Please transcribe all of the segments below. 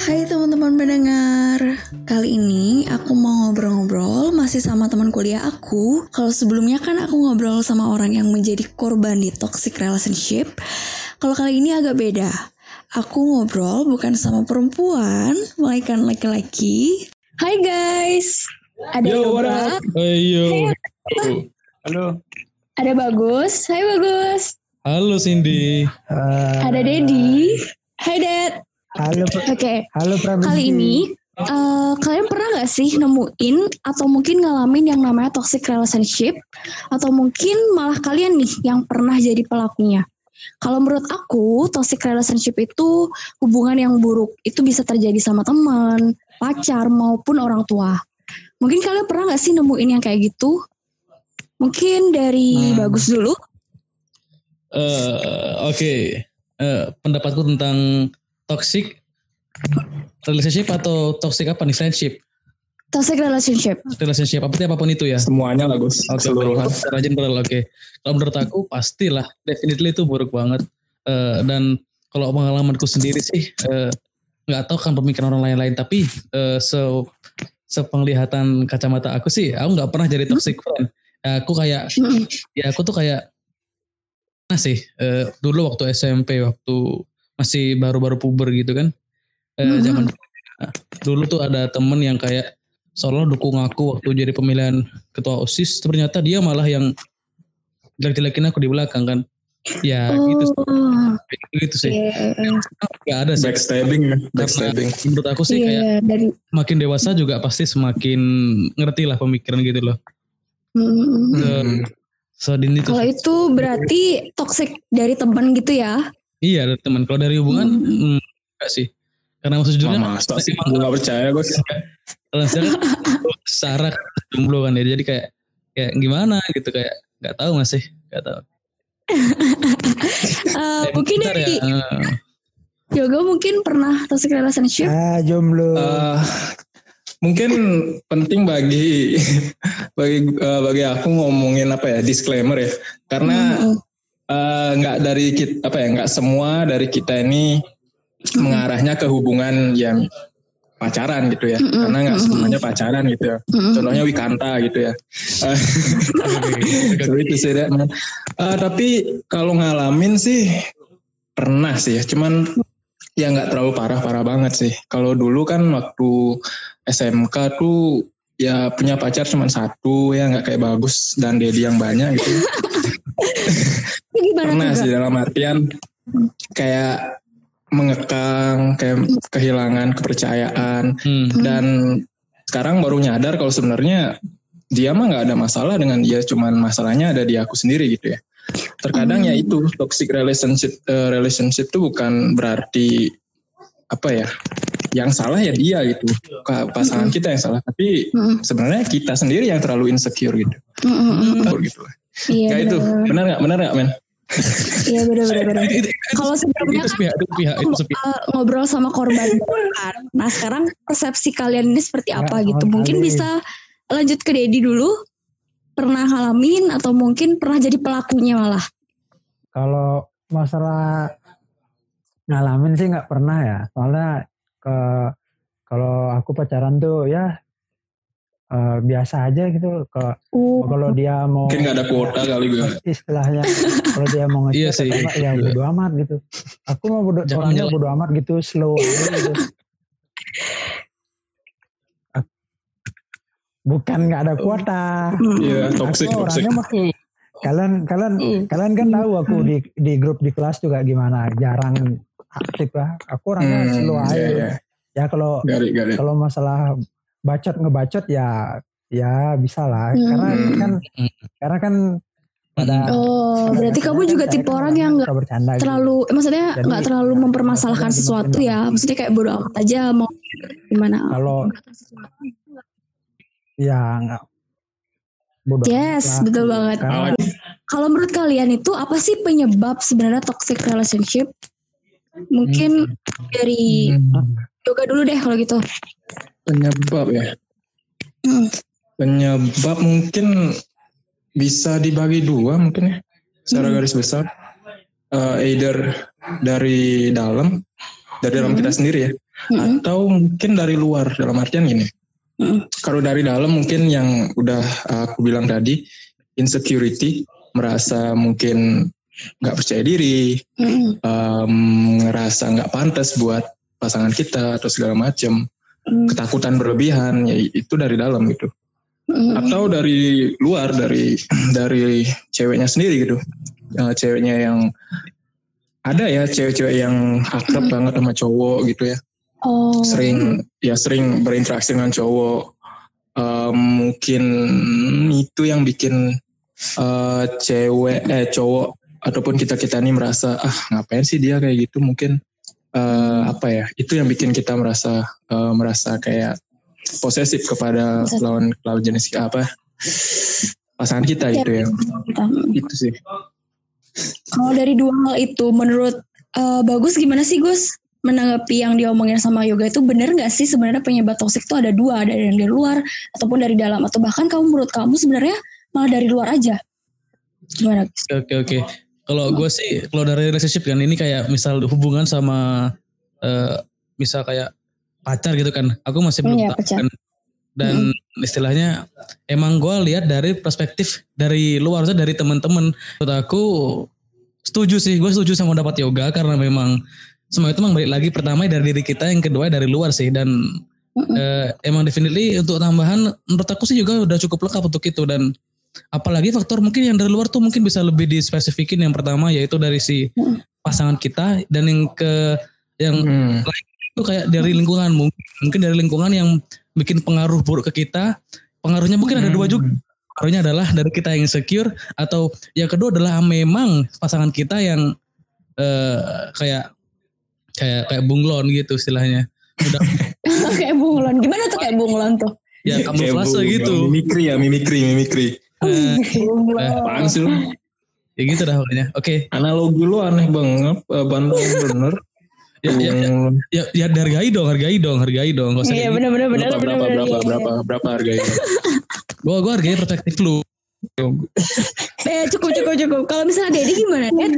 Hai teman-teman pendengar, kali ini aku mau ngobrol-ngobrol masih sama teman kuliah aku. Kalau sebelumnya kan aku ngobrol sama orang yang menjadi korban di toxic relationship. Kalau kali ini agak beda. Aku ngobrol bukan sama perempuan, melainkan laki-laki. Hai guys, ada Yo, what Yoga, up? Hey, yo. Halo. ada Bagus. Hai Bagus. Halo Cindy. Ada Dedi. Hai Dad. Halo. Oke, Halo Pramuji. Kali ini, eh, kalian pernah gak sih nemuin atau mungkin ngalamin yang namanya toxic relationship? Atau mungkin malah kalian nih yang pernah jadi pelakunya? Kalau menurut aku, toxic relationship itu hubungan yang buruk. Itu bisa terjadi sama teman, pacar, maupun orang tua. Mungkin kalian pernah gak sih nemuin yang kayak gitu? Mungkin dari Hmm. Bagus dulu. Eh, Oke, Eh, pendapatku tentang toxic relationship atau toxic apa nih friendship? Toxic relationship. Relationship apa apa pun itu ya. Semuanya lah Gus. Secara general oke. Kalau menurut aku pastilah, definitely itu buruk banget. Eh, dan kalau pengalamanku sendiri sih eh, nggak tahu kan pemikiran orang lain-lain, tapi eh, se sepenglihatan kacamata aku sih, aku nggak pernah jadi toxic friend. Aku kayak Mm-mm. ya aku tuh kayak nah sih eh, dulu waktu SMP waktu masih baru-baru puber gitu kan eh, Mhm. zaman dulu tuh ada temen yang kayak seolah dukung aku waktu jadi pemilihan ketua osis ternyata dia malah yang jelek-jelekin aku di belakang kan ya gitu Oh, gitu sih iya. nggak ada sih Backstabbing ya. Karena Backstabbing. menurut aku sih kayak Iya, dari makin dewasa juga pasti semakin ngerti lah pemikiran gitu loh. Hmm. sedini tuh Kalau itu berarti toxic dari teman gitu ya? Iya ada teman kalau dari hubungan Hmm. hmm, enggak sih karena maksud jujurnya Oh, masa sih? Gue gak percaya Gus. kalau saya kan secara jomblo kan ya jadi kayak kayak gimana gitu kayak nggak tahu masih nggak tahu Eh, Eh, mungkin dari ya, eh, Yoga mungkin pernah toxic relationship? Ah jomblo. Eh, mungkin penting bagi bagi eh, bagi aku ngomongin apa ya disclaimer ya karena Mm-mm. Eh, nggak dari kita apa ya nggak semua dari kita ini mengarahnya ke hubungan yang pacaran gitu ya. Mm-mm. karena nggak semuanya pacaran gitu ya. Mm-mm. contohnya Wikanta gitu ya. Eh, Sorry to say that, man. Eh, tapi kalau ngalamin sih pernah sih ya. Cuman ya nggak terlalu parah-parah banget sih. Kalau dulu kan waktu SMK tuh ya punya pacar cuma satu ya nggak kayak bagus dan Dedi yang banyak gitu Itu gimana pernah sih dalam artian kayak mengekang kayak kehilangan kepercayaan. Hmm, dan sekarang baru nyadar kalau sebenarnya dia mah nggak ada masalah dengan dia cuman masalahnya ada di aku sendiri gitu ya. Terkadang ya itu toxic relationship eh, relationship itu bukan berarti apa ya yang salah ya dia gitu. Pasangan kita yang salah tapi Mm-mm. sebenarnya kita sendiri yang terlalu insecure gitu. Mm-mm. gitu Iya, ya itu. benar. benar nggak? Benar nggak men Iya benar-benar. Kalau sebelumnya itu kan sepihak itu sepihak itu sepihak uh, ngobrol sama korban kan. Nah sekarang persepsi kalian ini seperti apa Ya, gitu? Mungkin kali. bisa lanjut ke Dedi dulu. Pernah ngalamin atau mungkin pernah jadi pelakunya malah? Kalau masalah ngalamin sih nggak pernah ya. Soalnya ke kalau aku pacaran tuh ya eh, biasa aja gitu. Ke Uh, kalau dia mau mungkin nggak ada kuota kali gue istilahnya kalau dia mau ngechat Iya sih. enggak, ya bodo amat gitu. Aku mau bodo, orangnya bodo amat gitu, slow aja gitu. Bukan nggak ada kuota. mm, iya toxic Aku toxic orangnya mah mm, kalian kalian mm. kalian kan tahu aku di di grup di kelas juga gimana jarang aktif lah. Aku orangnya Hmm, slow aja. iya, iya. Ya kalau kalau masalah bacot ngebacot ya ya bisa lah. Hmm. Karena kan Hmm. karena kan pada Oh, berarti kamu dasarnya juga kan tipe kan orang yang nggak gitu. terlalu, eh, maksudnya nggak terlalu ya, mempermasalahkan maksudnya sesuatu ya. dong? Maksudnya kayak bodo amat aja mau gimana. Kalau ya nggak amat Yes, lah. betul banget. Karena Kalau menurut kalian itu apa sih penyebab sebenarnya toxic relationship? Mungkin dari Hmm, yoga dulu deh kalau gitu. Penyebab ya Hmm. penyebab mungkin bisa dibagi dua mungkin ya secara Hmm. garis besar Eh, either dari dalam dari dalam Hmm. kita sendiri ya Mm-hmm. Atau mungkin dari luar dalam artian gini. Mm-hmm. Kalau dari dalam mungkin yang udah aku bilang tadi insecurity, merasa mungkin nggak percaya diri, mm-hmm. um, ngerasa nggak pantas buat pasangan kita atau segala macam, mm-hmm. ketakutan berlebihan, ya itu dari dalam gitu. Mm-hmm. Atau dari luar dari dari ceweknya sendiri gitu, uh, ceweknya yang ada ya cewek-cewek yang akrab mm-hmm. banget sama cowok gitu ya. Oh. Sering ya sering berinteraksi dengan cowok. Um, mungkin itu yang bikin uh, cewek eh cowok ataupun kita kita ini merasa ah ngapain sih dia kayak gitu mungkin uh, apa ya? Itu yang bikin kita merasa uh, merasa kayak posesif kepada lawan lawan jenis apa pasangan kita ya, gitu ya itu sih. Kalau dari dua hal itu menurut uh, bagus gimana sih Gus? Menanggapi yang diomongin sama yoga itu benar nggak sih? Sebenarnya penyebab toksik itu ada dua ada yang dari luar ataupun dari dalam. Atau bahkan kamu menurut kamu sebenarnya malah dari luar aja? Gimana oke oke kalau gue sih kalau dari relationship kan ini kayak misal hubungan sama uh, misal kayak pacar gitu kan. Aku masih belum iya, tahu kan. Dan hmm. istilahnya emang gue lihat dari perspektif dari luar dari teman-teman. Menurut aku setuju sih. Gue setuju sama dapat yoga karena memang semua itu memang balik lagi pertama dari diri kita yang kedua dari luar sih. Dan uh, emang definitely untuk tambahan menurut aku sih juga udah cukup lengkap untuk itu. Dan apalagi faktor mungkin yang dari luar tuh mungkin bisa lebih dispesifikin yang pertama yaitu dari si pasangan kita. Dan yang ke yang hmm. lain itu kayak dari lingkungan. Mungkin dari lingkungan yang bikin pengaruh buruk ke kita. Pengaruhnya mungkin hmm. ada dua juga. Pengaruhnya adalah dari kita yang insecure atau yang kedua adalah memang pasangan kita yang uh, kayak kayak kayak bunglon gitu istilahnya. Udah. Kayak bunglon. Gimana tuh kayak bunglon tuh? Ya kamu fase gitu. Mimikri ya mimikri mimikri apaan sih lu? Ya gitu dah pokoknya. Oke. Okay. Analogi lu aneh banget, uh, bener. ya, ya, ya, ya, ya hargai dong, hargai dong, hargai dong. Iya benar benar benar berapa, berapa, berapa, berapa, berapa hargai? gua gua hargai perspektif lu. eh cukup cukup cukup. Kalau misalnya Dedi gimana, Ded?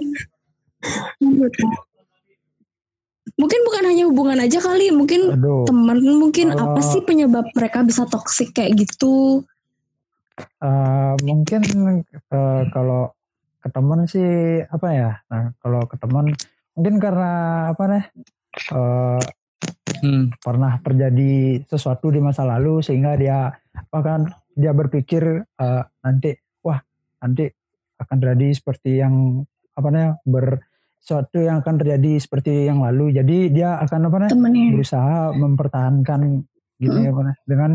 Mungkin bukan hanya hubungan aja kali, mungkin teman, mungkin Halo. apa sih penyebab mereka bisa toksik kayak gitu? Uh, mungkin uh, kalau ke teman sih apa ya? Nah, kalau ke teman mungkin karena apa nih? Uh, hmm. pernah terjadi sesuatu di masa lalu sehingga dia bahkan dia berpikir uh, nanti wah nanti akan terjadi seperti yang apa nih ber sesuatu yang akan terjadi seperti yang lalu jadi dia akan apa nih berusaha mempertahankan gitu hmm. ya dengan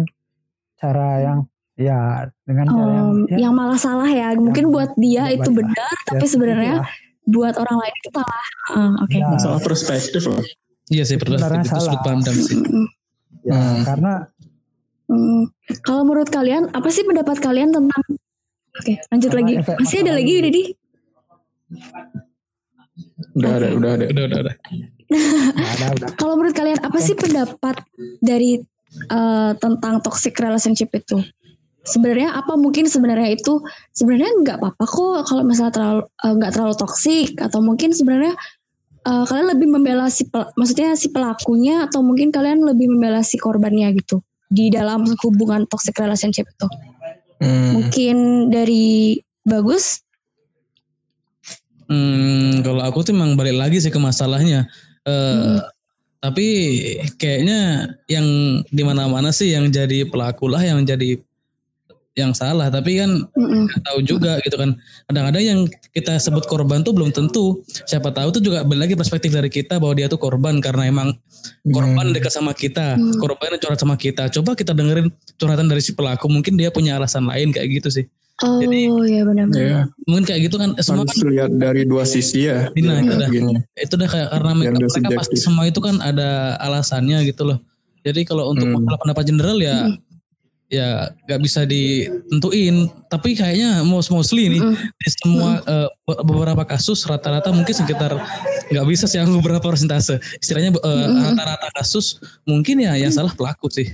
cara yang Ya, dengan cara yang, ya, yang malah salah ya. Mungkin buat dia itu benar, ya, tapi sebenarnya ya. buat orang lain itu salah. Uh, Oke. Okay. Ya. Soal perspektif loh. Iya sih perspektif itu sudut pandang sih. Ya, hmm. karena hmm. kalau menurut kalian apa sih pendapat kalian tentang Oke, lanjut lagi. Masih ada lagi Dedi? Udah ada, udah ada. Udah, udah, udah. Kalau menurut kalian apa sih pendapat dari uh, tentang toxic relationship itu? Sebenarnya apa mungkin sebenarnya itu sebenarnya nggak apa-apa kok kalau misalnya terlalu eh, nggak uh, terlalu toksik atau mungkin sebenarnya uh, kalian lebih membela si pel, maksudnya si pelakunya atau mungkin kalian lebih membela si korbannya gitu di dalam hubungan toxic relationship itu hmm. mungkin dari bagus hmm, kalau aku tuh emang balik lagi sih ke masalahnya uh, hmm. tapi kayaknya yang di mana-mana sih yang jadi pelaku lah yang jadi yang salah tapi kan mm tahu juga gitu kan kadang-kadang yang kita sebut korban tuh belum tentu siapa tahu tuh juga balik lagi perspektif dari kita bahwa dia tuh korban karena emang korban dekat sama kita mm. korban curhat sama kita coba kita dengerin curhatan dari si pelaku mungkin dia punya alasan lain kayak gitu sih Oh Jadi, iya benar-benar. Ya. Mungkin kayak gitu kan semua kan lihat dari dua sisi ya. Nah, itu dah, itu dah kayak karena mereka, mereka pasti semua itu kan ada alasannya gitu loh. Jadi kalau untuk hmm. pendapat general ya hmm ya nggak bisa ditentuin tapi kayaknya most mostly nih mm. di semua mm. uh, beberapa kasus rata-rata mungkin sekitar nggak bisa sih yang beberapa persentase istilahnya uh, mm. rata-rata kasus mungkin ya yang salah pelaku sih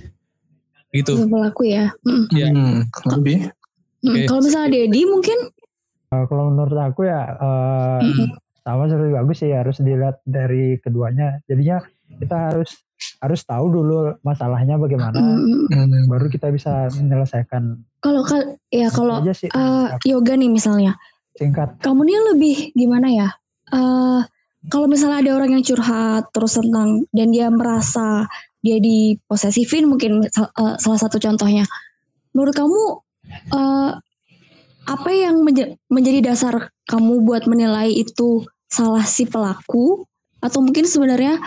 gitu pelaku ya mm. ya hmm, lebih okay. kalau misalnya Dedi mungkin uh, kalau menurut aku ya uh, mm. sama seperti bagus sih harus dilihat dari keduanya jadinya kita harus harus tahu dulu masalahnya bagaimana Mm, Hmm. baru kita bisa menyelesaikan Kalau kal ya kalau sih eh, yoga nih misalnya, singkat kamu nih lebih gimana ya? Eh kalau misalnya ada orang yang curhat terus tentang dan dia merasa dia diposesifin mungkin eh, salah satu contohnya. Menurut kamu eh apa yang menja- menjadi dasar kamu buat menilai itu salah si pelaku atau mungkin sebenarnya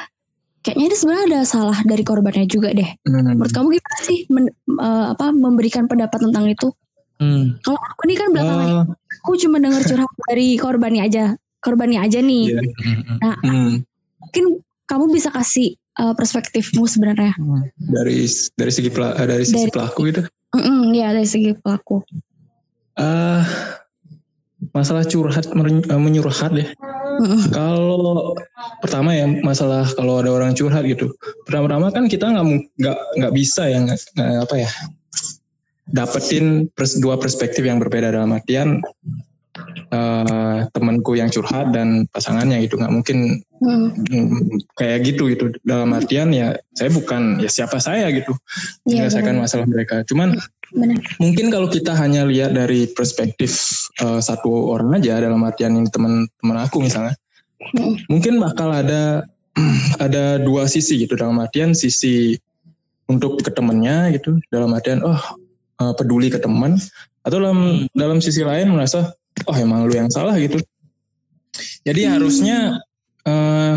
kayaknya ini sebenarnya ada salah dari korbannya juga deh. Hmm. Menurut kamu gimana sih men- eh, apa memberikan pendapat tentang itu? Hmm. Kalau aku nih kan belakangan Eh, aku cuma dengar curhat dari korbannya aja, korbannya aja nih. Iya. Hmm. hmm. Mungkin kamu bisa kasih eh, perspektifmu sebenarnya. dari dari segi pela- eh, dari sisi Dari- pelaku itu Mm-mm, ya dari segi pelaku. eh masalah curhat eh, menyurhat ya Mm-mm. Kalau pertama ya masalah kalau ada orang curhat gitu. Pertama-tama kan kita nggak nggak nggak bisa ya nggak apa ya dapetin pers- dua perspektif yang berbeda dalam artian eh, temanku yang curhat dan pasangannya gitu. Nggak mungkin Mm, mm, kayak gitu gitu. Dalam artian ya saya bukan ya siapa saya gitu Iya menyelesaikan benar. masalah mereka. Cuman benar. mungkin kalau kita hanya lihat dari perspektif eh, satu orang aja dalam artian ini teman-teman aku misalnya. Mm, mungkin bakal ada ada dua sisi gitu. Dalam artian sisi untuk ke temennya gitu. Dalam artian oh eh, peduli ke teman. Atau dalam dalam sisi lain merasa oh emang lu yang salah gitu. Jadi Hmm. harusnya eh,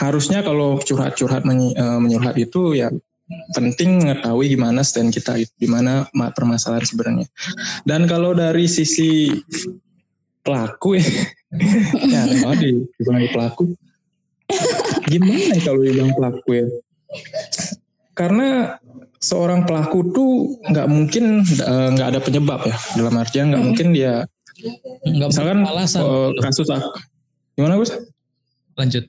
harusnya kalau curhat-curhat menyi- menyurhat itu ya penting mengetahui gimana stand kita gimana ma- permasalahan sebenarnya dan kalau dari sisi pelaku ya ya di- dibilang pelaku gimana ya kalau dibilang pelaku ya karena seorang pelaku tuh nggak mungkin eh, nggak ada penyebab ya dalam artian nggak mungkin dia Nggak misalkan alasan. eh, kasus aku gimana Gus? Lanjut.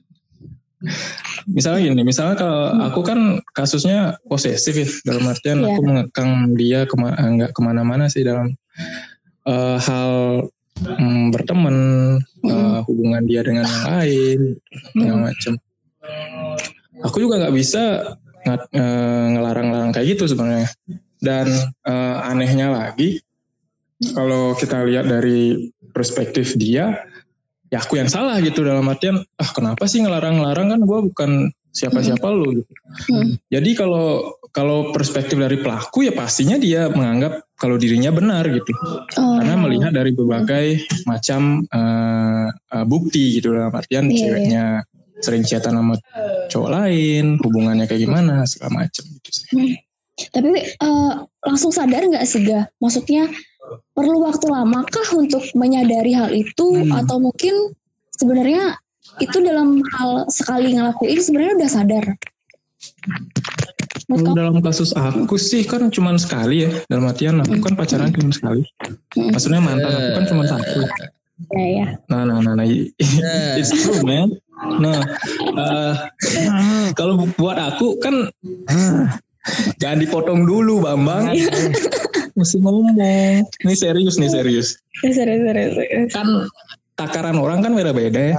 Misalnya gini, misalnya kalau aku kan kasusnya posesif ya, dalam artian Iya. aku mengekang dia kema nggak ke mana-mana sih dalam eh, hal mm, berteman, eh, hubungan dia dengan yang lain, segala macam. Aku juga nggak bisa ngat- eh, ngelarang-larang kayak gitu sebenarnya. Dan eh, anehnya lagi, kalau kita lihat dari perspektif dia, ya aku yang salah gitu dalam artian ah kenapa sih ngelarang-larang kan gue bukan siapa-siapa lu gitu. Hmm. Jadi kalau kalau perspektif dari pelaku ya pastinya dia menganggap kalau dirinya benar gitu. Oh, Karena melihat dari berbagai macam eh, eh, bukti gitu dalam artian Iya, ceweknya sering chatan sama cowok lain, hubungannya kayak gimana segala macam gitu sih. Tapi eh, langsung sadar nggak sih ga? Maksudnya perlu waktu lamakah untuk menyadari hal itu Hmm. atau mungkin sebenarnya itu dalam hal sekali ngelakuin sebenarnya udah sadar. Kalau kamu? dalam kasus aku sih kan cuma sekali ya dalam artian aku kan pacaran cuma sekali. Hmm. Maksudnya mantan aku kan cuma satu. Ya, ya. Nah, nah, nah, nah, it's true man. Nah, eh, kalau buat aku kan jangan dipotong dulu, Bambang. Mesti ngomong. Ini serius nih serius. Ya, serius, serius, serius. Kan takaran orang kan beda-beda ya.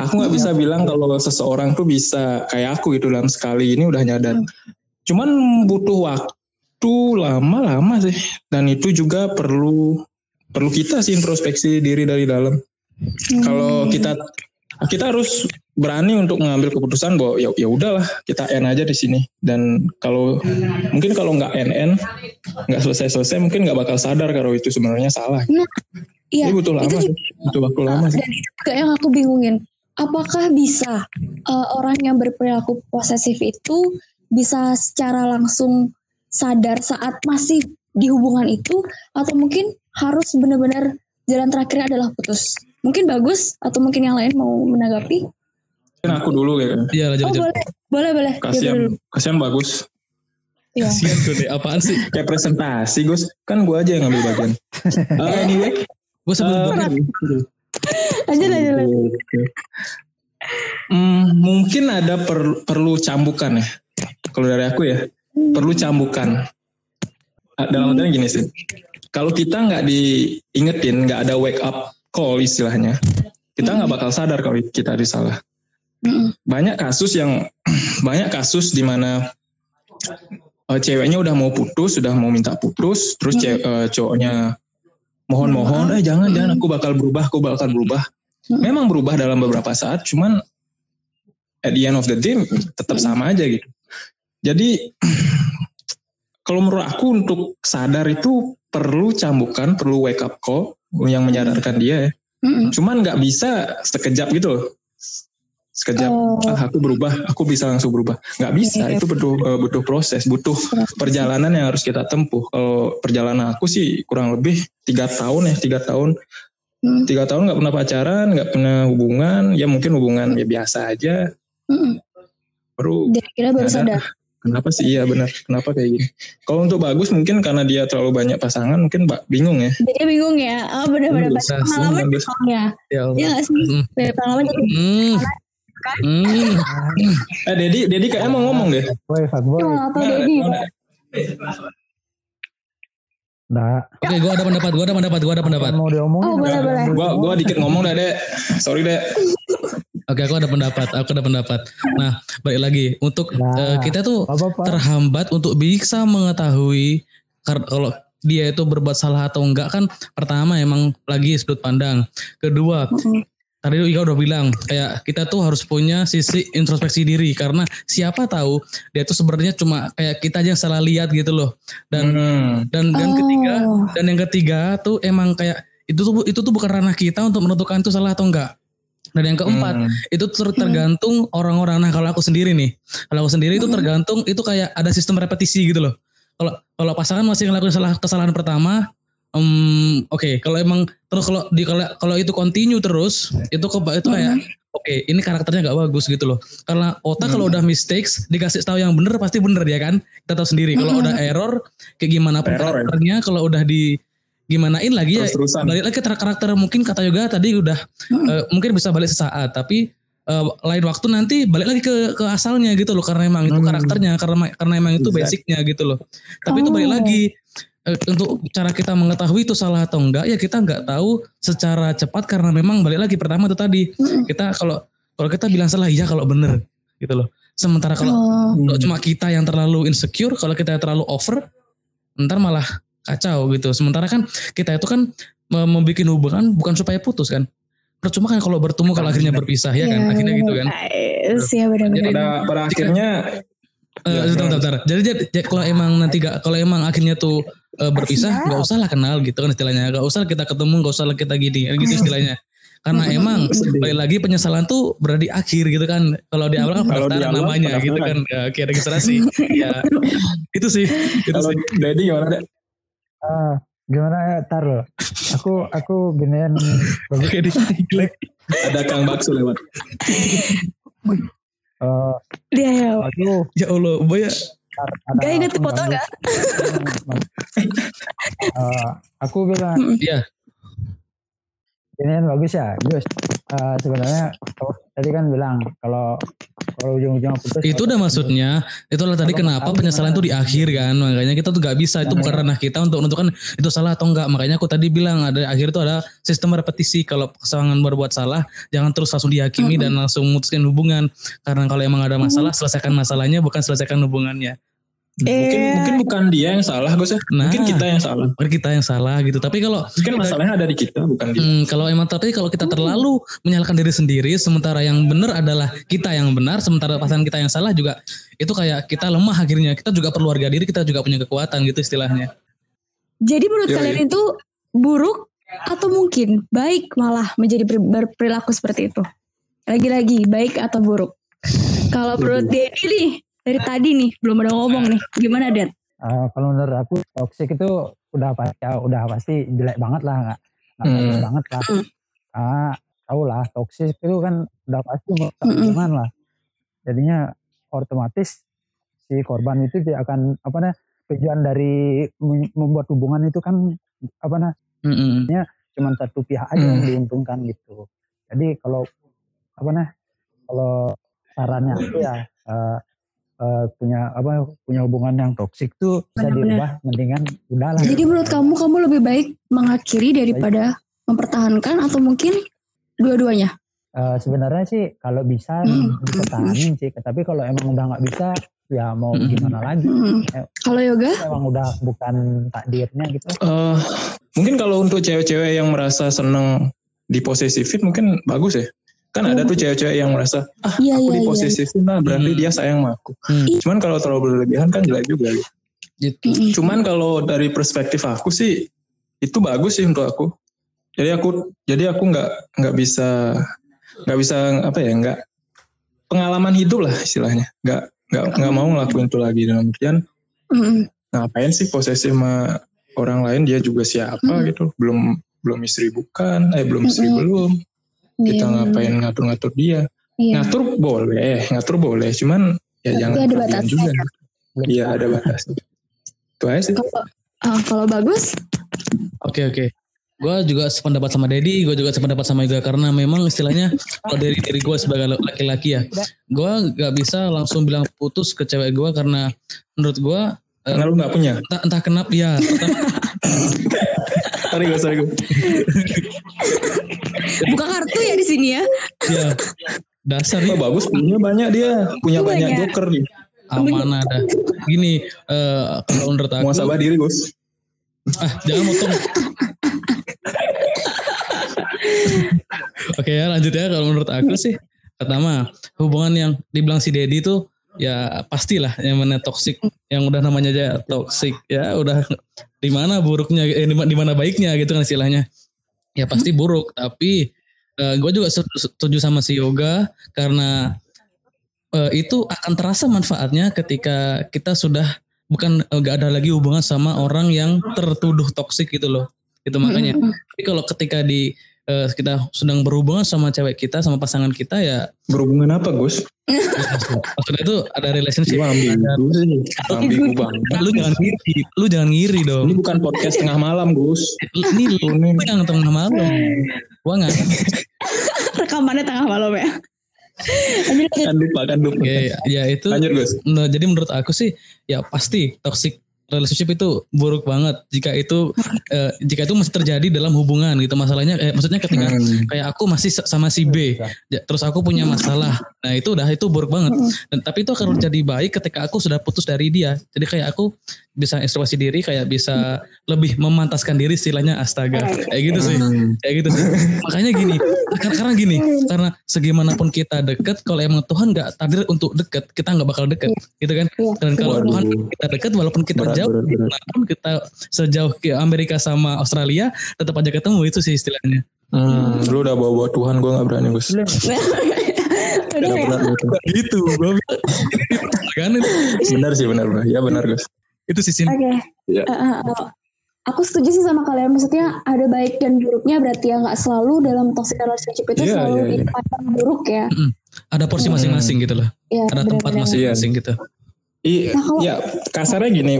Aku nggak bisa bilang kalau seseorang tuh bisa kayak aku itu dalam sekali ini udah nyadar. Cuman butuh waktu lama-lama sih. Dan itu juga perlu perlu kita sih introspeksi diri dari dalam. Kalau kita kita harus berani untuk mengambil keputusan bahwa ya ya udahlah kita end aja di sini dan kalau mungkin kalau nggak end nggak selesai selesai mungkin nggak bakal sadar kalau itu sebenarnya salah. Iya, Ini butuh lama itu sih, butuh waktu lama sih. dan itu juga yang aku bingungin. Apakah bisa eh, orang yang berperilaku posesif itu bisa secara langsung sadar saat masih di hubungan itu atau mungkin harus benar-benar jalan terakhirnya adalah putus? Mungkin bagus atau mungkin yang lain mau menanggapi? Mungkin aku dulu ya. Iya lanjut Oh boleh, boleh, boleh. Ya, Kasihan, dulu. kasihan bagus. Iya. Kasian gue deh. Apaan sih? Kayak presentasi Gus, kan gua aja yang ngambil bagian. Uh, anyway, Gue sebelum berakhir. Lanjut, lanjut, lanjut. Oke. Hmm, mungkin ada per- perlu cambukan ya. Kalau dari aku ya, perlu cambukan. Ah, Dalam artian gini sih. Kalau kita nggak diingetin, nggak ada wake up call istilahnya, kita nggak bakal sadar kalau kita ada salah. Banyak kasus yang banyak kasus di mana uh, ceweknya udah mau putus, sudah mau minta putus, terus Hmm. ce- uh, cowoknya mohon-mohon, eh jangan jangan aku bakal berubah, aku bakal berubah. Memang berubah dalam beberapa saat, cuman at the end of the day tetap sama aja gitu. Jadi kalau menurut aku untuk sadar itu perlu cambukan, perlu wake up call yang menyadarkan dia ya. Mm-mm. Cuman nggak bisa sekejap gitu loh. Sekejap, Oh. ah, aku berubah, aku bisa langsung berubah. Nggak bisa, Iya. itu butuh eh, butuh proses, butuh perjalanan yang harus kita tempuh. Kalau perjalanan aku sih kurang lebih tiga tahun ya, tiga tahun. Mm. Tiga tahun nggak pernah pacaran, nggak pernah hubungan, ya mungkin hubungan ya biasa aja. Mm-mm. Baru Jadi kira baru Ada. sadar. Kenapa sih iya benar, kenapa kayak gini. Kalau untuk bagus mungkin karena dia terlalu banyak pasangan, mungkin ba- bingung ya. Jadi bingung ya. Oh benar-benar Iya, banyak pengalaman. Ya. Ya nggak sih? Mm. Dari pengalaman jadi Hmm. Hmm. Eh Dedi, Dedi kayaknya mau ngomong deh. Fuckboy, fuckboy. atau Dedi. Nggak. Oke, gua ada pendapat, gua ada pendapat, gua ada pendapat. Mau diomongin. Oh, boleh, boleh. Gua gua dikit ngomong dah, Dek. Sorry, Dek. Oke, aku ada pendapat, aku ada pendapat. Nah, balik lagi untuk Nah. eh, kita tuh Apa apa? terhambat untuk bisa mengetahui kalau dia itu berbuat salah atau enggak kan pertama emang lagi sudut pandang. Kedua, Mm-mm. tadi Ika udah bilang kayak kita tuh harus punya sisi introspeksi diri karena siapa tahu dia tuh sebenarnya cuma kayak kita aja yang salah lihat gitu loh. Dan Hmm. dan dan Oh. ketiga dan yang ketiga tuh emang kayak itu tuh itu tuh bukan ranah kita untuk menentukan itu salah atau enggak. Dan yang keempat Hmm. itu ter- tergantung orang-orang. Nah kalau aku sendiri nih, kalau aku sendiri itu tergantung itu kayak ada sistem repetisi gitu loh. Kalau kalau pasangan masih ngelakuin salah kesalahan pertama, em, oke. Kalau emang terus kalau di kalau kalau itu continue terus, itu ke itu kayak oke ini karakternya nggak bagus gitu loh. Karena otak kalau udah mistakes dikasih tahu yang bener pasti bener ya kan. Kita tahu sendiri. Kalau udah error kayak gimana pun Error, ya. karakternya, kalau udah di gimanain lagi ya balik lagi ke karakter mungkin kata yoga tadi udah Hmm. eh, mungkin bisa balik sesaat tapi eh, lain waktu nanti balik lagi ke ke asalnya gitu loh karena emang itu Hmm. karakternya karena karena emang itu Exact. basicnya gitu loh tapi itu balik Oh. lagi eh, untuk cara kita mengetahui itu salah atau enggak ya kita nggak tahu secara cepat karena memang balik lagi pertama itu tadi Mm-mm. kita kalau kalau kita bilang salah iya kalau bener gitu loh sementara kalau Oh. kalau cuma kita yang terlalu insecure kalau kita terlalu over ntar malah kacau gitu sementara kan kita itu kan me- membuat hubungan bukan supaya putus kan percuma kan kalau bertemu kalau akhirnya berpisah ya kan Iya, akhirnya gitu kan Yes, ya benar-benar. Pada pada akhirnya Eh, Ya, bentar, bentar, bentar. Jadi, jadi, jadi kalau emang nanti gak, kalau emang akhirnya tuh eh, berpisah, nggak usah lah kenal gitu kan istilahnya. Gak usah kita ketemu, gak usah lah kita gini, gitu istilahnya. Karena emang balik lagi penyesalan tuh berada di akhir gitu kan. Kalau di awal kan Kalau di pendaftaran awal namanya gitu kan, ya, oke registrasi. ya itu sih, itu kalau sih. Dedi gimana, Dek? Ah, gimana ya? Tar loh. Aku aku. Oke, di jelek. Ada Kang Bakso lewat. Eh, Dia ya. aku Ya Allah, boya. Gak inget aku foto nggak? Eh, aku bilang Iya, ginian bagus ya, Gus. Eh, sebenarnya tadi kan bilang kalau kalau ujung-ujungnya putus itu udah maksudnya. Itulah tadi kenapa penyesalan tuh di akhir kan. Makanya kita tuh gak bisa. Itu bukan ranah kita untuk menentukan itu salah atau enggak. Makanya aku tadi bilang ada akhir itu ada sistem repetisi. Kalau pasangan berbuat salah, jangan terus langsung dihakimi dan langsung memutuskan hubungan. Karena kalau emang ada masalah, selesaikan masalahnya, bukan selesaikan hubungannya. Mungkin Eh, mungkin bukan dia yang salah, Gus ya. Nah. Mungkin kita yang salah. Bukan kita yang salah gitu. Tapi kalau Mungkin masalahnya ada di kita, bukan dia. Hmm, kalau emang tapi kalau kita terlalu menyalahkan diri sendiri, sementara yang benar adalah kita yang benar, sementara pasangan kita yang salah juga itu kayak kita lemah akhirnya. Kita juga perlu harga diri, kita juga punya kekuatan gitu istilahnya. Jadi menurut Yoi. kalian itu buruk atau mungkin baik malah menjadi ber- berperilaku seperti itu? Lagi-lagi baik atau buruk? Kalau menurut Dedi nih dari tadi nih belum ada ngomong nih. Gimana Dad? Eh, kalau menurut aku toxic itu udah pasti ya, udah pasti jelek banget lah nggak Hmm. banget lah Hmm. ah tahu lah toxic itu kan udah pasti hubungan lah jadinya otomatis si korban itu dia akan apa nah tujuan dari mem- membuat hubungan itu kan apa nah Mm-mm. cuma satu pihak aja yang Hmm. diuntungkan gitu jadi kalau apa nah kalau sarannya aku ya eh, eh, punya apa punya hubungan yang toksik tuh bisa Benar-benar. diubah mendingan udahlah Jadi menurut kamu kamu lebih baik mengakhiri daripada mempertahankan atau mungkin dua-duanya? uh, sebenarnya sih kalau bisa dipertahanin sih tapi kalau emang udah nggak bisa ya mau gimana lagi Hmm. Kalau yoga? emang udah bukan takdirnya gitu Eh, mungkin kalau untuk cewek-cewek yang merasa seneng diposesifin mungkin bagus ya. Kan ada tuh cewek-cewek yang merasa ah Iya, aku iya, iya. diposesifin lah berarti Hmm. dia sayang sama aku. Hmm. Cuman kalau terlalu berlebihan kan jelek juga. Gitu. Mm-mm. Cuman kalau dari perspektif aku sih itu bagus sih untuk aku. Jadi aku jadi aku nggak nggak bisa nggak bisa apa ya nggak pengalaman hidup lah istilahnya. Nggak nggak nggak mau ngelakuin itu lagi dalam artian Mm-mm. ngapain sih posesif sama orang lain dia juga siapa Hmm. gitu belum belum istri bukan eh belum istri Mm-mm. belum kita Iya, ngapain ngatur-ngatur dia? Iya. ngatur boleh ngatur boleh. Cuman ya Tapi jangan ada berlebihan batasnya juga. ya. iya ada batasnya itu aja sih. Kalau ah, kalau bagus, Oke oke. Gue juga sependapat sama Dedi, gue juga sependapat sama Yoga karena memang istilahnya kalau dari diri gue sebagai laki-laki ya, gue gak bisa langsung bilang putus ke cewek gue karena menurut gue karena lu nggak punya? entah, entah kenapa ya pertama, sorry gue sorry gue buka kartu ya di sini ya. ya dasar oh, ya bagus punya banyak dia punya Punya banyak banyak. joker nih aman ada. Gini eh, kalau menurut aku muasabah diri Gus ah jangan motong. Oke ya lanjut ya kalau menurut aku sih pertama hubungan yang dibilang si Dedi tuh ya pastilah yang mana toksik yang udah namanya aja toksik ya udah di mana buruknya eh, di mana baiknya gitu kan istilahnya ya pasti buruk tapi gue juga setu- setuju sama si yoga karena eh, itu akan terasa manfaatnya ketika kita sudah bukan eh, nggak ada lagi hubungan sama orang yang tertuduh toksik gitu loh. Itu makanya. Tapi kalau ketika di eh, kita sedang berhubungan sama cewek kita sama pasangan kita ya. Berhubungan apa Gus? Maksudnya itu ada relationship. Gua ambigu sih ambigu banget lu jangan ngiri. Lu jangan ngiri dong. Ini bukan podcast tengah malam Gus. Ini lu yang tengah malam. Gua nggak Rekamannya tengah malam ya. Kan lupa kan lupa. Ya, ya itu lanjut Gus. Nah, jadi menurut aku sih ya pasti toxic relationship itu buruk banget. Jika itu eh, jika itu masih terjadi dalam hubungan gitu. Masalahnya eh, maksudnya ketika Hmm. kayak aku masih sa- sama si B ya, terus aku punya masalah. Nah itu udah itu buruk banget. Dan tapi itu akan jadi baik ketika aku sudah putus dari dia. Jadi kayak aku bisa introspeksi diri kayak bisa lebih memantaskan diri istilahnya astaga. Kayak gitu sih. Hmm. kayak gitu sih. Makanya gini karena, karena gini karena segimanapun kita deket kalau emang Tuhan nggak takdir untuk deket kita nggak bakal deket gitu kan Iya. dan kalau Waduh. Tuhan kita deket walaupun kita Berat, jauh berat, berat. walaupun kita sejauh ke Amerika sama Australia tetap aja ketemu itu sih istilahnya Hmm, lu udah bawa-bawa Tuhan gue gak berani Gus. Udah Udah ya. benar gitu. gue bilang kan Benar sih benar benar. Ya benar Gus. itu sih Sin. Oke. Iya. Eh, eh, eh. Aku setuju sih sama kalian. Maksudnya ada baik dan buruknya berarti ya nggak selalu dalam toxic relationship itu Iya, selalu iya, iya. dipandang buruk ya. ada porsi Hmm. masing-masing gitu loh Iya, ada tempat benar-benar. masing-masing gitu Iya, Nah, kalau- ya kasarnya gini,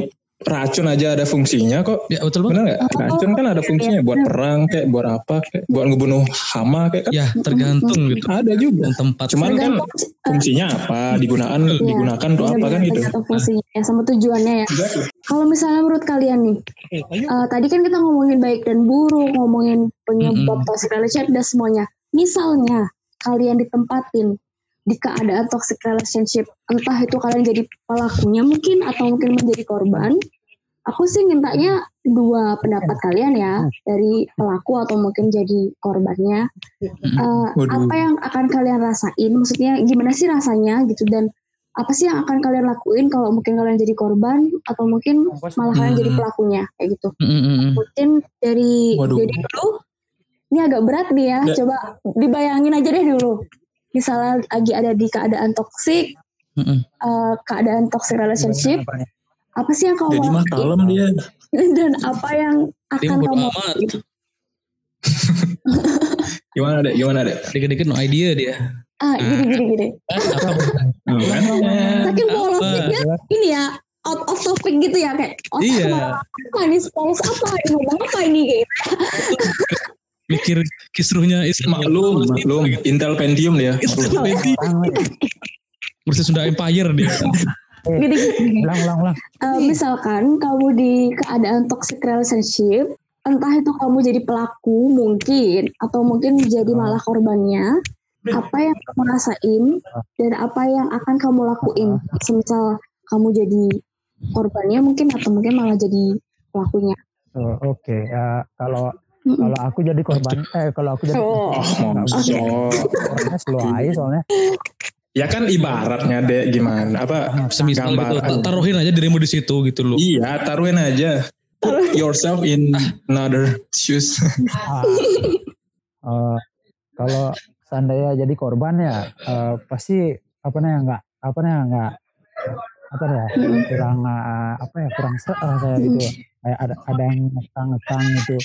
racun aja ada fungsinya kok. ya betul banget Benar nggak? Oh, Racun kan ada fungsinya buat perang kayak buat apa kayak buat ngebunuh hama kayak kan ya tergantung gitu ada juga. tempat Cuman kan Tergantung, fungsinya apa, digunakan Iya, digunakan untuk apa kan gitu. fungsinya ya, sama tujuannya ya. Kalau misalnya menurut kalian nih, eh, tadi kan kita ngomongin baik dan buruk, ngomongin penyebab Mm-mm. toxic relationship dan semuanya. Misalnya kalian ditempatin di keadaan toxic relationship, entah itu kalian jadi pelakunya mungkin atau mungkin menjadi korban. Aku sih mintanya dua pendapat kalian ya dari pelaku atau mungkin jadi korbannya. Waduh. apa yang akan kalian rasain? Maksudnya gimana sih rasanya gitu dan apa sih yang akan kalian lakuin kalau mungkin kalian jadi korban atau mungkin malah kalian jadi Hmm. pelakunya kayak gitu. Mm, mm, mm. Mungkin dari Waduh. jadi dulu ini agak berat nih ya. Ya. Coba dibayangin aja deh dulu. Misalnya lagi ada di keadaan toksik, Mm, mm. eh, keadaan toxic relationship, apa sih yang kamu Jadi mah kalem dia. dan apa yang akan kamu amat Gimana deh? Gimana deh? dikit-dikit no idea dia ah gini gini gini. Ah, apa Hmm, kan? Saking Apa? polosnya ini ya out of topic gitu ya kayak oh Iya. apa ini polos apa ini ngomong apa ini kayak gitu. Mikir kisruhnya Islam Maklum, maklum. Intel Pentium dia. Ini versus Sunda Empire dia gini, gini. ulang ulang ulang Eh, misalkan kamu di keadaan toxic relationship entah itu kamu jadi pelaku mungkin atau mungkin jadi malah korbannya apa yang kamu rasain dan apa yang akan kamu lakuin. Semisal kamu jadi korbannya mungkin atau mungkin malah jadi pelakunya. Oh, Oke, ya kalau Mm-mm. Kalau aku jadi korban, eh kalau aku jadi Oh. korban. Monsor. orangnya slow aja soalnya. Ya kan ibaratnya deh gimana apa Semisal gitu, taruhin aja dirimu di situ gitu loh. Iya, taruhin aja. Put yourself in another shoes. Ah, eh, kalau seandainya jadi korban ya eh, pasti apa nih nggak apa nih nggak apa ya kurang eh, apa ya kurang saya gitu kayak ada ada yang ngekang ngekang gitu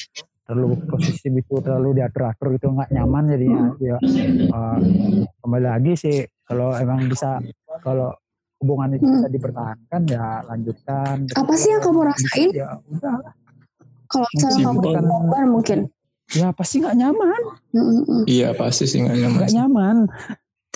terlalu posisi itu terlalu diatur atur gitu nggak nyaman jadinya. Ya eh, kembali lagi sih kalau emang bisa kalau hubungan itu bisa dipertahankan ya lanjutkan. Apa sih yang kamu rasain? ya udah. Kalau misalnya kamu korban mungkin. ya pasti nggak nyaman. Iya pasti sih nggak nyaman. nggak nyaman.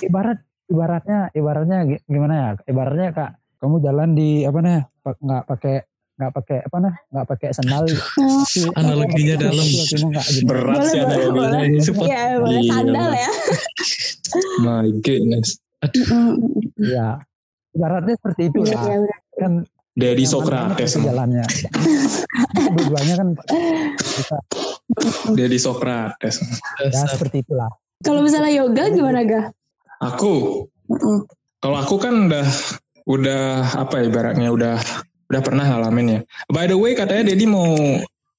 Ibarat ibaratnya ibaratnya gi- gimana ya? Ibaratnya kak kamu jalan di apa nih nggak pakai nggak pakai apa nih nggak pakai sandal Kaki- Analoginya dalam. gitu. Berat sih boleh. Iya, boleh Iya. sandal ya. My goodness. Ya ibaratnya seperti itu Iya, lah iya, kan Dari itu jalannya dua-duanya kan bisa Dari Socrates. ya seperti itulah Kalau misalnya yoga gimana ga? Aku, kalau aku kan udah udah apa ya ibaratnya udah udah pernah ngalamin ya. By the way katanya Dedi mau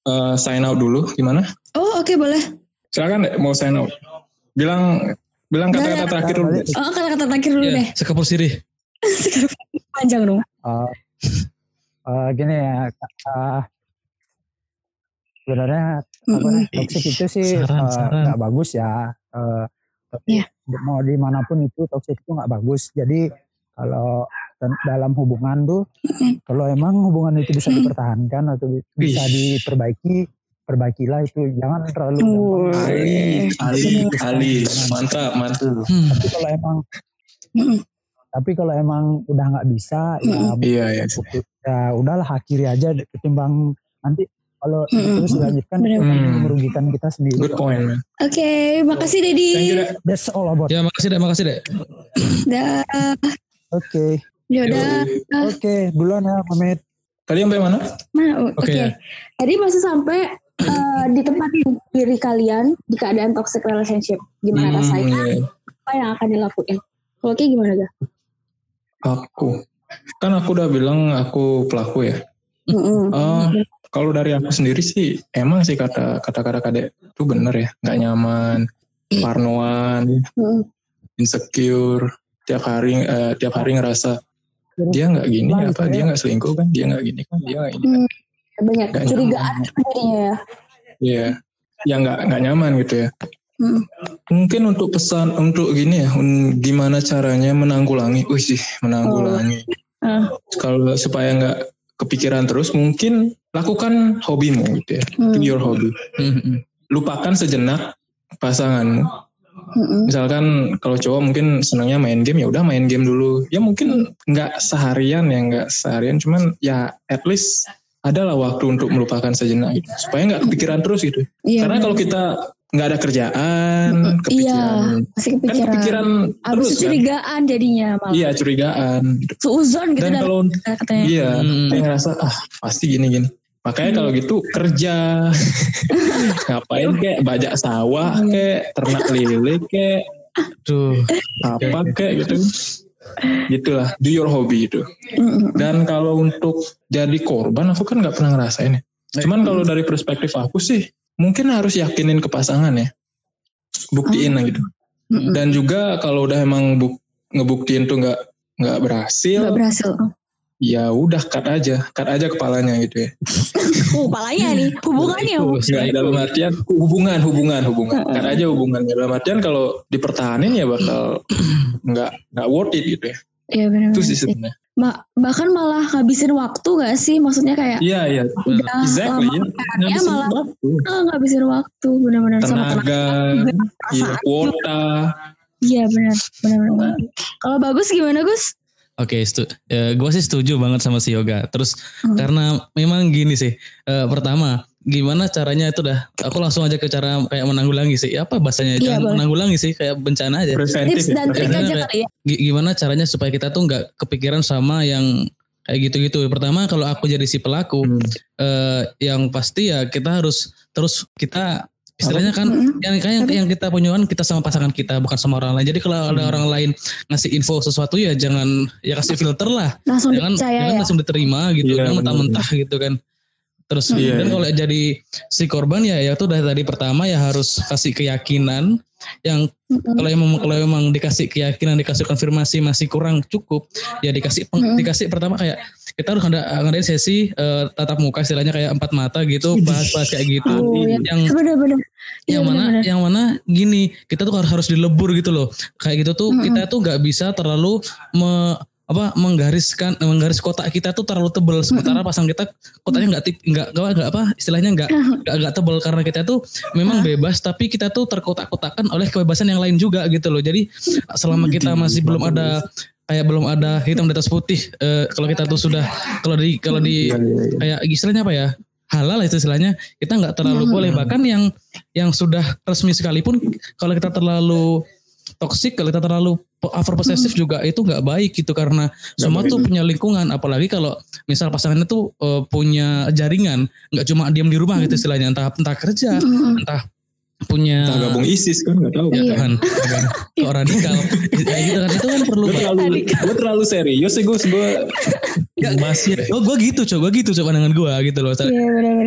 uh, sign out dulu gimana? Oh oke boleh. Silakan deh mau sign out. Bilang bilang kata-kata terakhir dulu. Oh kata-kata terakhir dulu Ya, deh. sekepul sirih. Panjang dong. Eh, eh, gini ya eh, sebenarnya apa Mm-mm. nih toxic itu sih eh, nggak bagus ya Eh, tapi Iya. mau di mana pun itu toxic itu nggak bagus jadi kalau dan- dalam hubungan tuh kalau emang hubungan itu bisa dipertahankan atau bi- bisa diperbaiki perbaikilah itu jangan terlalu gampang. Ali, Ali, Ali, mantap, mantap. Hmm. tapi kalau emang tapi kalau emang udah nggak bisa ya Iya, iya. ya udahlah akhiri aja ketimbang nanti kalau Mm-mm. terus dilanjutkan Hmm. merugikan kita sendiri Good point. Oke, makasih Dedi. That's all about Ya makasih deh, makasih deh. Dah, oke yaudah. oke duluan ya pamit Tadi sampai mana? Mana? Oh, Oke, Oke. ya. Tadi masih sampai eh, di tempat diri kalian di keadaan toxic relationship. Gimana Hmm, rasanya? iya. Apa yang akan dilakuin? Kalau kayak gimana ga? Aku. Kan aku udah bilang aku pelaku ya. Mm-mm. Oh, kalau dari aku sendiri sih emang sih kata kata kata kadek itu bener ya, nggak nyaman, parnoan, Mm-mm. insecure, tiap hari eh, tiap hari ngerasa dia nggak gini Lah, apa gitu dia ya. nggak selingkuh kan dia nggak gini kan dia nggak ini kan Banyak Nggak curigaan jadinya ya. Iya, ya nggak nggak nyaman gitu ya. Mm. Mungkin untuk pesan untuk gini ya, un- gimana caranya menanggulangi, wih sih menanggulangi. Ah. Kalau supaya nggak kepikiran terus, mungkin lakukan hobimu gitu ya, Hmm. do your hobby. Hmm, hmm. Lupakan sejenak pasanganmu. Mm-mm. Misalkan kalau cowok mungkin senangnya main game ya udah main game dulu. Ya mungkin nggak seharian ya nggak seharian, cuman ya at least adalah waktu untuk melupakan sejenak gitu. Supaya nggak kepikiran terus gitu. Iya. Karena kalau kita nggak ada kerjaan, Iya, kepikiran, pasti kan kepikiran. kepikiran Abis terus itu kan. curigaan jadinya malah. Iya curigaan. gitu. Seuzon gitu Dan kalau katanya. iya, Hmm. ngerasa ah pasti gini-gini. Makanya kalau gitu kerja, ngapain kayak bajak sawah, kayak ternak lele, kayak Tuh. apa kayak gitu. Gitulah, do your hobby itu. Mm-mm. Dan kalau untuk jadi korban, aku kan nggak pernah ngerasain ya. Cuman kalau dari perspektif aku sih, mungkin harus yakinin ke pasangan ya, buktiin lah gitu. Dan juga kalau udah emang buk, ngebuktiin tuh nggak nggak berhasil, Nggak berhasil. Ya udah cut aja, cut aja kepalanya gitu ya. Oh, palanya nih. Hubungannya. Itu. dalam artian hubungan, hubungan, hubungan. Cut aja hubungannya. Dalam artian kalau dipertahanin ya bakal nggak nggak worth it gitu ya. Iya benar. Itu sih sebenarnya. Ma- bahkan malah ngabisin waktu gak sih? Maksudnya kayak Iya iya. udah Exactly lama ya. malah waktu. ah, ngabisin waktu benar-benar sama tenaga. iya, kuota. Iya benar, benar-benar. Kalau bagus gimana Gus? Oke, stu- gue sih setuju banget sama si Yoga. Terus Hmm. karena memang gini sih, eh, pertama gimana caranya itu dah aku langsung aja ke cara kayak menanggulangi sih apa bahasanya Iya, jangan boleh. menanggulangi sih kayak bencana aja Preventif Tips ya. dan trik aja kali ya. Gi- gimana caranya supaya kita tuh nggak kepikiran sama yang kayak gitu-gitu pertama kalau aku jadi si pelaku Hmm. eh, yang pasti ya kita harus terus kita istilahnya kan Mm-mm. yang kayak yang kita punya kan kita sama pasangan kita bukan sama orang lain jadi kalau ada Hmm. orang lain ngasih info sesuatu ya jangan ya kasih filter lah Langsung jangan jangan ya. langsung diterima gitu Iya, kan mentah-mentah gitu kan terus Iya, dan iya. kalau jadi si korban ya ya itu dari tadi pertama ya harus kasih keyakinan yang kalau emang kalau emang dikasih keyakinan dikasih konfirmasi masih kurang cukup ya dikasih peng- dikasih pertama kayak kita harus ada ngadain sesi eh, tatap muka istilahnya kayak empat mata gitu bahas-bahas kayak gitu Oh, ya. yang Bener-bener. Iya, yang mana bener-bener. yang mana gini kita tuh harus harus dilebur gitu loh kayak gitu tuh Mm-mm. kita tuh nggak bisa terlalu me- apa menggariskan menggaris kotak kita tuh terlalu tebal sementara pasang kita kotaknya nggak tip nggak nggak apa istilahnya nggak nggak tebal karena kita tuh memang bebas tapi kita tuh terkotak-kotakan oleh kebebasan yang lain juga gitu loh. Jadi selama kita masih belum ada kayak belum ada hitam di atas putih eh, kalau kita tuh sudah kalau di kalau di Iya, iya, iya. kayak istilahnya apa ya halal itu istilahnya kita nggak terlalu boleh. Bahkan yang yang sudah resmi sekalipun kalau kita terlalu toksik kalau kita terlalu over possessive juga itu nggak baik gitu karena semua baik. tuh punya lingkungan apalagi kalau misal pasangannya tuh eh, punya jaringan nggak cuma diam di rumah gitu istilahnya entah entah kerja Mm-mm. entah punya Kita gabung ISIS kan nggak tahu. ya Iya. Tuhan Tuhan. kok radikal kayak gitu kan itu kan perlu Gue terlalu, gue terlalu serius sih gue. Gue masih. gue gue gitu coba gue gitu coba pandangan gue gitu loh Iya.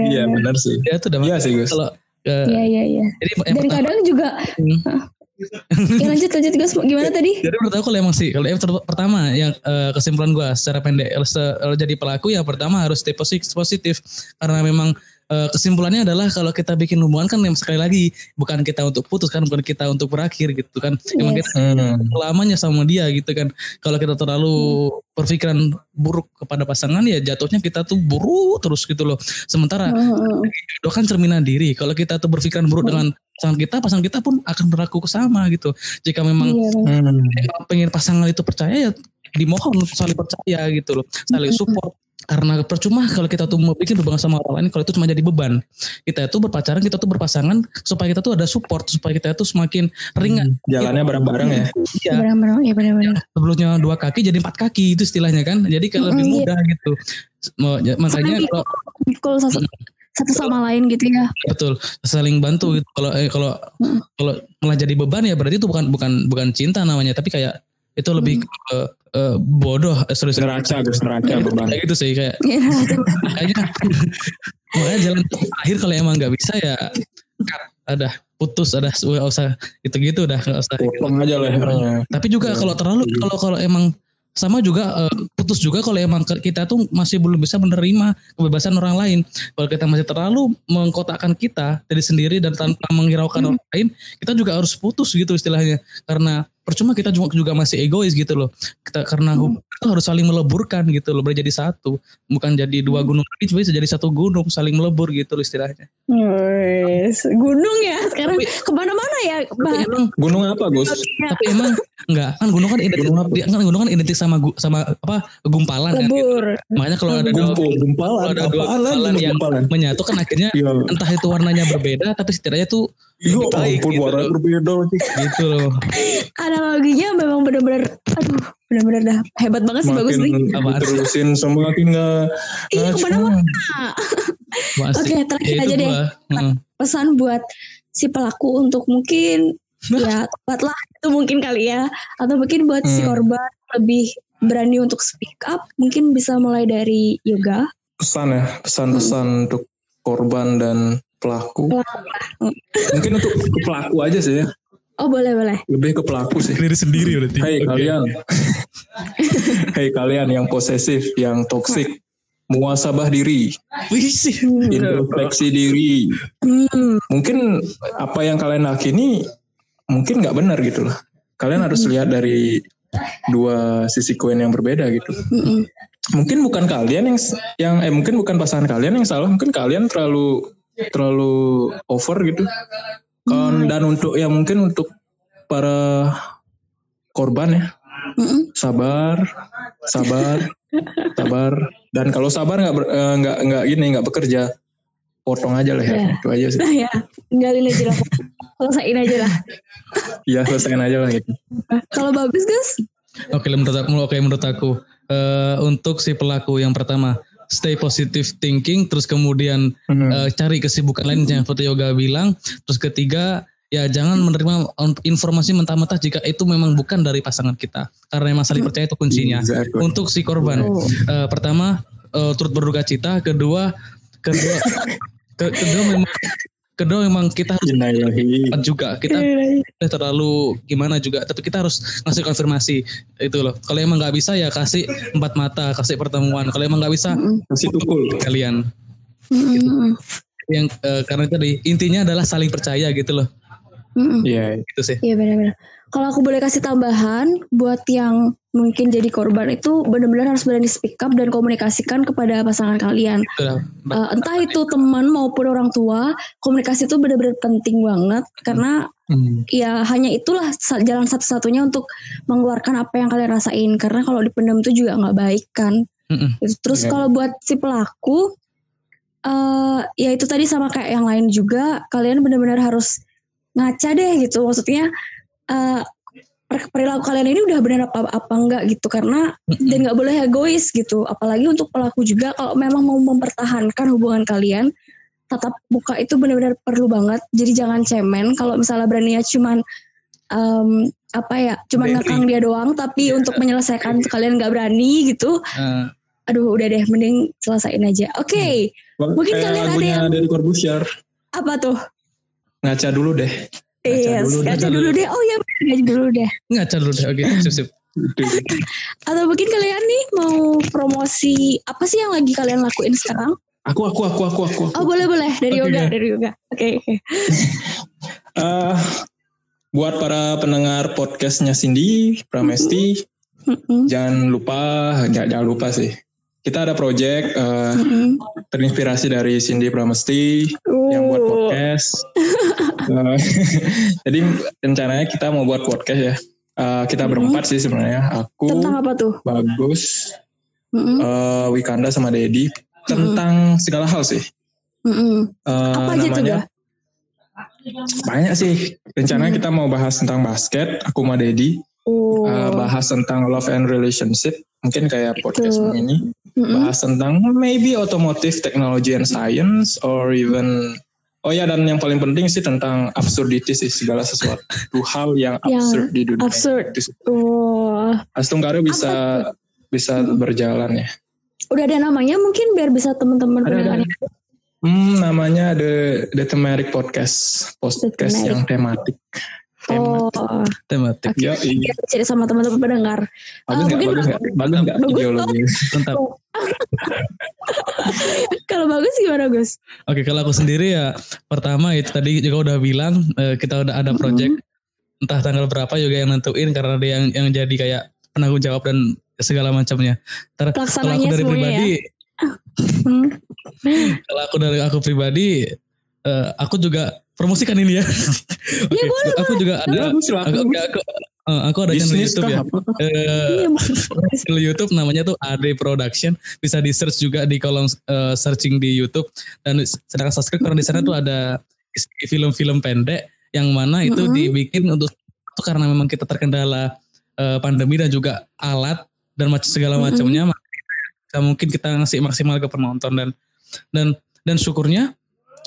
Iya benar sih. ya itu udah Iya sih Gus. kalau eh, Iya, iya, iya. jadi yang Dan pertama kadang juga Hmm. Ya lanjut lanjut Gus. Gimana tadi? Jadi menurut aku kalau emang sih, kalau yang pertama yang eh, kesimpulan gue secara pendek, jadi pelaku yang pertama harus stay posi- positif. Karena memang eh, kesimpulannya adalah kalau kita bikin hubungan kan memang sekali lagi bukan kita untuk putus kan, bukan kita untuk berakhir gitu kan, emang Yes. kita Hmm. lamanya sama dia gitu kan. Kalau kita terlalu berpikiran buruk kepada pasangan ya jatuhnya kita tuh buruk terus gitu loh. Sementara Heeh. itu kan cerminan diri. Kalau kita tuh berpikiran buruk dengan pasangan kita, pasangan kita pun akan berlaku sama gitu. Jika memang Iya, bener. Hmm. emang pengen pasangan itu percaya ya dimohon saling percaya gitu loh saling support karena percuma kalau kita tuh mau bikin hubungan sama orang lain kalau itu cuma jadi beban kita itu berpacaran kita tuh berpasangan supaya kita tuh ada support supaya kita tuh semakin ringan Jalannya bareng-bareng ya. ya Bener-bener, iya bener-bener. sebelumnya dua kaki jadi empat kaki itu istilahnya kan jadi kalau lebih Mm, iya. mudah gitu Mau- ya, makanya kalau Pikul satu, satu sama lain gitu ya. betul saling bantu gitu kalau eh, kalau Mm. kalau malah jadi beban ya berarti itu bukan bukan bukan cinta namanya tapi kayak itu lebih ke eh, bodoh eh, sorry, sorry. Neraca Gus, neraca beban. kayak gitu sih kayak Iya, makanya makanya jalan terakhir kalau emang nggak bisa ya cut ada putus ada nggak usah gitu-gitu udah nggak usah Potong aja lehernya. tapi juga kalau terlalu kalau kalau emang sama juga eh, putus juga kalau emang kita tuh masih belum bisa menerima kebebasan orang lain. Kalau kita masih terlalu mengkotakkan kita dari sendiri dan tanpa menghiraukan orang lain kita juga harus putus gitu istilahnya. Karena percuma kita juga juga masih egois gitu loh. Kita karena hubungan itu harus saling meleburkan gitu loh berjadi satu. Bukan jadi dua gunung tapi bisa jadi satu gunung saling melebur gitu loh istilahnya. Wes, gunung ya sekarang. Tapi- ke mana-mana ya emang Gunung apa Gus? tapi emang enggak kan gunung kan identik Gunung apa? dia- kan gunung kan identik sama sama apa gumpalan kan gitu. makanya kalau ada dua gumpalan. kalau ada dua gumpalan yang gumpalan? menyatu kan akhirnya Iya. entah itu warnanya berbeda tapi setidaknya tuh Yo, lebih baik ampun gitu warna loh. berbeda. gitu loh Analoginya memang benar-benar aduh benar-benar dah hebat banget sih bagus nih. Makin terusin semakin nggak Iya ke mana-mana. Oke terakhir Ya, aja deh gua. Heeh. pesan buat si pelaku untuk mungkin ya tepat lah itu mungkin kali ya atau mungkin buat si Hmm. korban lebih berani untuk speak up mungkin bisa mulai dari yoga. Pesan ya pesan-pesan untuk korban dan pelaku. Pelaku. mungkin untuk ke pelaku aja sih ya. Oh boleh boleh. Lebih ke pelaku sih. Diri sendiri berarti. Hei Oke. kalian. Hei kalian yang posesif yang toksik muasabah diri. Introspeksi diri. Hmm. mungkin apa yang kalian lakini mungkin nggak benar gitu loh kalian harus lihat dari dua sisi koin yang berbeda gitu mungkin bukan kalian yang yang eh mungkin bukan pasangan kalian yang salah mungkin kalian terlalu terlalu over gitu Kan- dan untuk ya mungkin untuk para korban ya Mm-mm. sabar sabar sabar dan kalau sabar nggak eh, nggak nggak gini nggak bekerja potong aja lah ya. Iya. Itu aja sih. Nah ya, tinggalin aja lah. Selesaiin aja lah. Iya selesaiin aja lah gitu. Kalau bagus guys, Oke menurut aku, oke menurut aku Eh, untuk si pelaku yang pertama stay positive thinking, terus kemudian Hmm. eh, cari kesibukan lain yang seperti Yoga bilang, terus ketiga ya jangan menerima informasi mentah-mentah jika itu memang bukan dari pasangan kita karena saling percaya itu kuncinya. Exactly. Untuk si korban Oh. eh, pertama eh, turut berduka cita, kedua kedua ke- kedua memang kedua memang kita harus cepat juga. Kita udah terlalu gimana juga tapi kita harus ngasih konfirmasi. Itu loh. Kalau emang nggak bisa ya kasih empat mata kasih pertemuan. Kalau emang nggak bisa Kasih tukul. kalian Mm-mm. yang eh, karena tadi intinya adalah saling percaya gitu loh. Iya. gitu sih. Iya benar-benar. Kalau aku boleh kasih tambahan buat yang mungkin jadi korban itu benar-benar harus berani speak up dan komunikasikan kepada pasangan kalian. Eh, entah itu teman maupun orang tua, komunikasi itu benar-benar penting banget karena Hmm. ya hanya itulah jalan satu-satunya untuk mengeluarkan apa yang kalian rasain. Karena kalau dipendam itu juga nggak baik kan. Gitu. Terus Iya. kalau buat si pelaku, eh ya itu tadi sama kayak yang lain juga, kalian benar-benar harus ngaca deh gitu. Maksudnya eh per- perilaku kalian ini udah benar apa apa enggak gitu karena dan nggak boleh egois gitu. Apalagi untuk pelaku juga kalau memang mau mempertahankan hubungan kalian, tatap muka itu benar-benar perlu banget. Jadi jangan cemen kalau misalnya beraninya cuman em, apa ya, cuman Berani. ngekang dia doang, tapi Iya. untuk menyelesaikan kalian nggak berani gitu Eh, aduh udah deh mending selesaiin aja oke Mungkin Kayak kalian ada lagunya yang- dari Corbusier. apa tuh Ngaca dulu deh. Yes dulu deh. ngaca dulu deh. Oh ya ngaca dulu deh. Ngaca dulu deh. Oke sip sip. Atau mungkin kalian nih mau promosi apa sih yang lagi kalian lakuin sekarang? Aku, aku, aku, aku, aku. aku. oh boleh boleh. Dari yoga dari yoga. Oke oke. Eh, buat para pendengar podcastnya Cindy, Pramesti, Mm-mm, jangan lupa, jangan, jangan lupa sih. Kita ada project mm-mm. terinspirasi dari Cindy Pramesti yang buat podcast. Eh, Jadi rencananya kita mau buat podcast ya. Eh, kita Mhm. berempat sih sebenarnya. Aku, tentang apa tuh Bagus, Mm-mm, eh, Wikanda sama Dedi tentang segala hal sih. mm-mm. Eh, apa aja tuh namanya Ga? banyak sih. Rencananya Hmm. kita mau bahas tentang basket. Aku sama Dedi oh eh, bahas tentang love and relationship. Mungkin kayak podcast Betul. ini. Mm-mm. Bahas tentang maybe automotive technology and science or even Oh ya dan yang paling penting sih tentang absurdity sih segala sesuatu hal yang Yang absurd di dunia. absurd. Oh Astunggaro bisa bisa Hmm. berjalan ya. udah ada namanya mungkin biar bisa teman-teman Ada, ada. pendengarnya Hmm, namanya the the thematic podcast, podcast Thematic. yang tematik. Oh tematik Ya, iya. biar cerita sama teman-teman pendengar bagus Ah, nggak? mungkin Bagus nggak? Bagus nggak Bagus. ideologi? mantap kalau bagus gimana Gus Oke, kalau aku sendiri ya pertama itu tadi juga udah bilang eh, kita udah ada project entah tanggal berapa juga yang nentuin karena dia yang yang jadi kayak penanggung jawab dan segala macamnya. Ntar kalau aku dari pribadi, Hmm. kalau aku dari aku pribadi, eh, aku juga promosikan ini ya. Oke, Ya, boleh, aku juga ada, Bagus, aku, aku, eh, aku ada channel YouTube ya. Eh, Iya, channel YouTube namanya tuh AD Production bisa di search juga di kolom eh, searching di YouTube dan sedangkan subscribe karena di sana tuh ada film-film pendek yang mana itu Mhm. dibikin untuk itu karena memang kita terkendala eh, pandemi dan juga alat dan macam segala Mhm. macamnya maka mungkin kita ngasih maksimal ke penonton dan dan dan syukurnya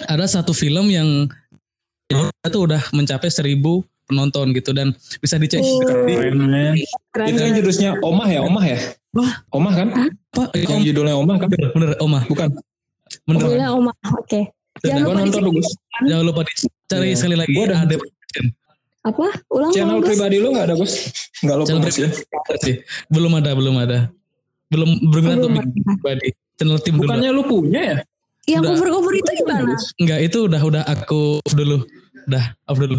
ada satu film yang itu udah mencapai seribu penonton gitu dan bisa dicek Oh. di Keren, Itu yang ya. judulnya Omah ya, Omah ya? Wah. Omah kan? apa Yang judulnya Omah kan? bener, bener Oma Bukan. bener Judulnya Oma oke jangan Gua lupa nonton jangan lupa dicari Iya. sekali lagi Gua ada- ada apa ulang Channel ulang pribadi lu gak ada Gus? Gak lo channel ya? pribadi sih belum ada belum ada belum belum ada Oh, untuk pribadi channel tim dulu Bukannya lu punya ya? Yang Udah. cover cover itu gimana enggak itu udah udah aku off dulu udah off dulu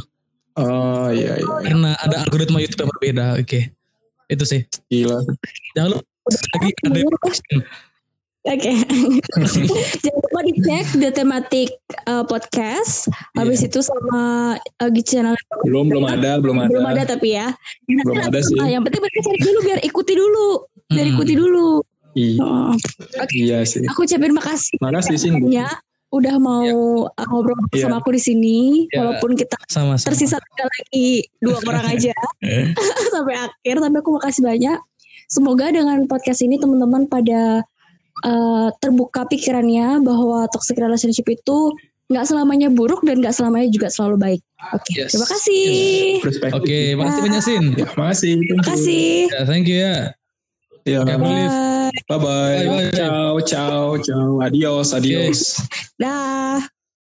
Oh iya iya. karena ada algoritma YouTube yang berbeda oke itu sih Gila. jangan lupa lagi ada Oke, jangan lupa dicek The Thematic uh, Podcast. Habis itu sama uh, di channel Belum belum ada, belum ada. belum ada tapi ya. Belum ada sih. ah, Yang penting mereka cari dulu biar ikuti dulu, biar Hmm. ikuti dulu. Iya, Oh, iya sih. aku ucapin makasih Makasih sih. ya udah mau uh, ngobrol Iya. sama aku di sini Iya. walaupun kita Sama-sama. tersisa tinggal lagi dua orang aja sampai akhir tapi aku makasih banyak semoga dengan podcast ini teman-teman pada uh, terbuka pikirannya bahwa toxic relationship itu nggak selamanya buruk dan nggak selamanya juga selalu baik oke Yes. terima kasih Perspektif. Oke, makasih banyak Sin. Ya, makasih. terima kasih Ya, thank you ya. Ya, Can't believe. Bye. bye-bye. Bye-bye. Ciao, ciao, ciao. Adios, adios. dah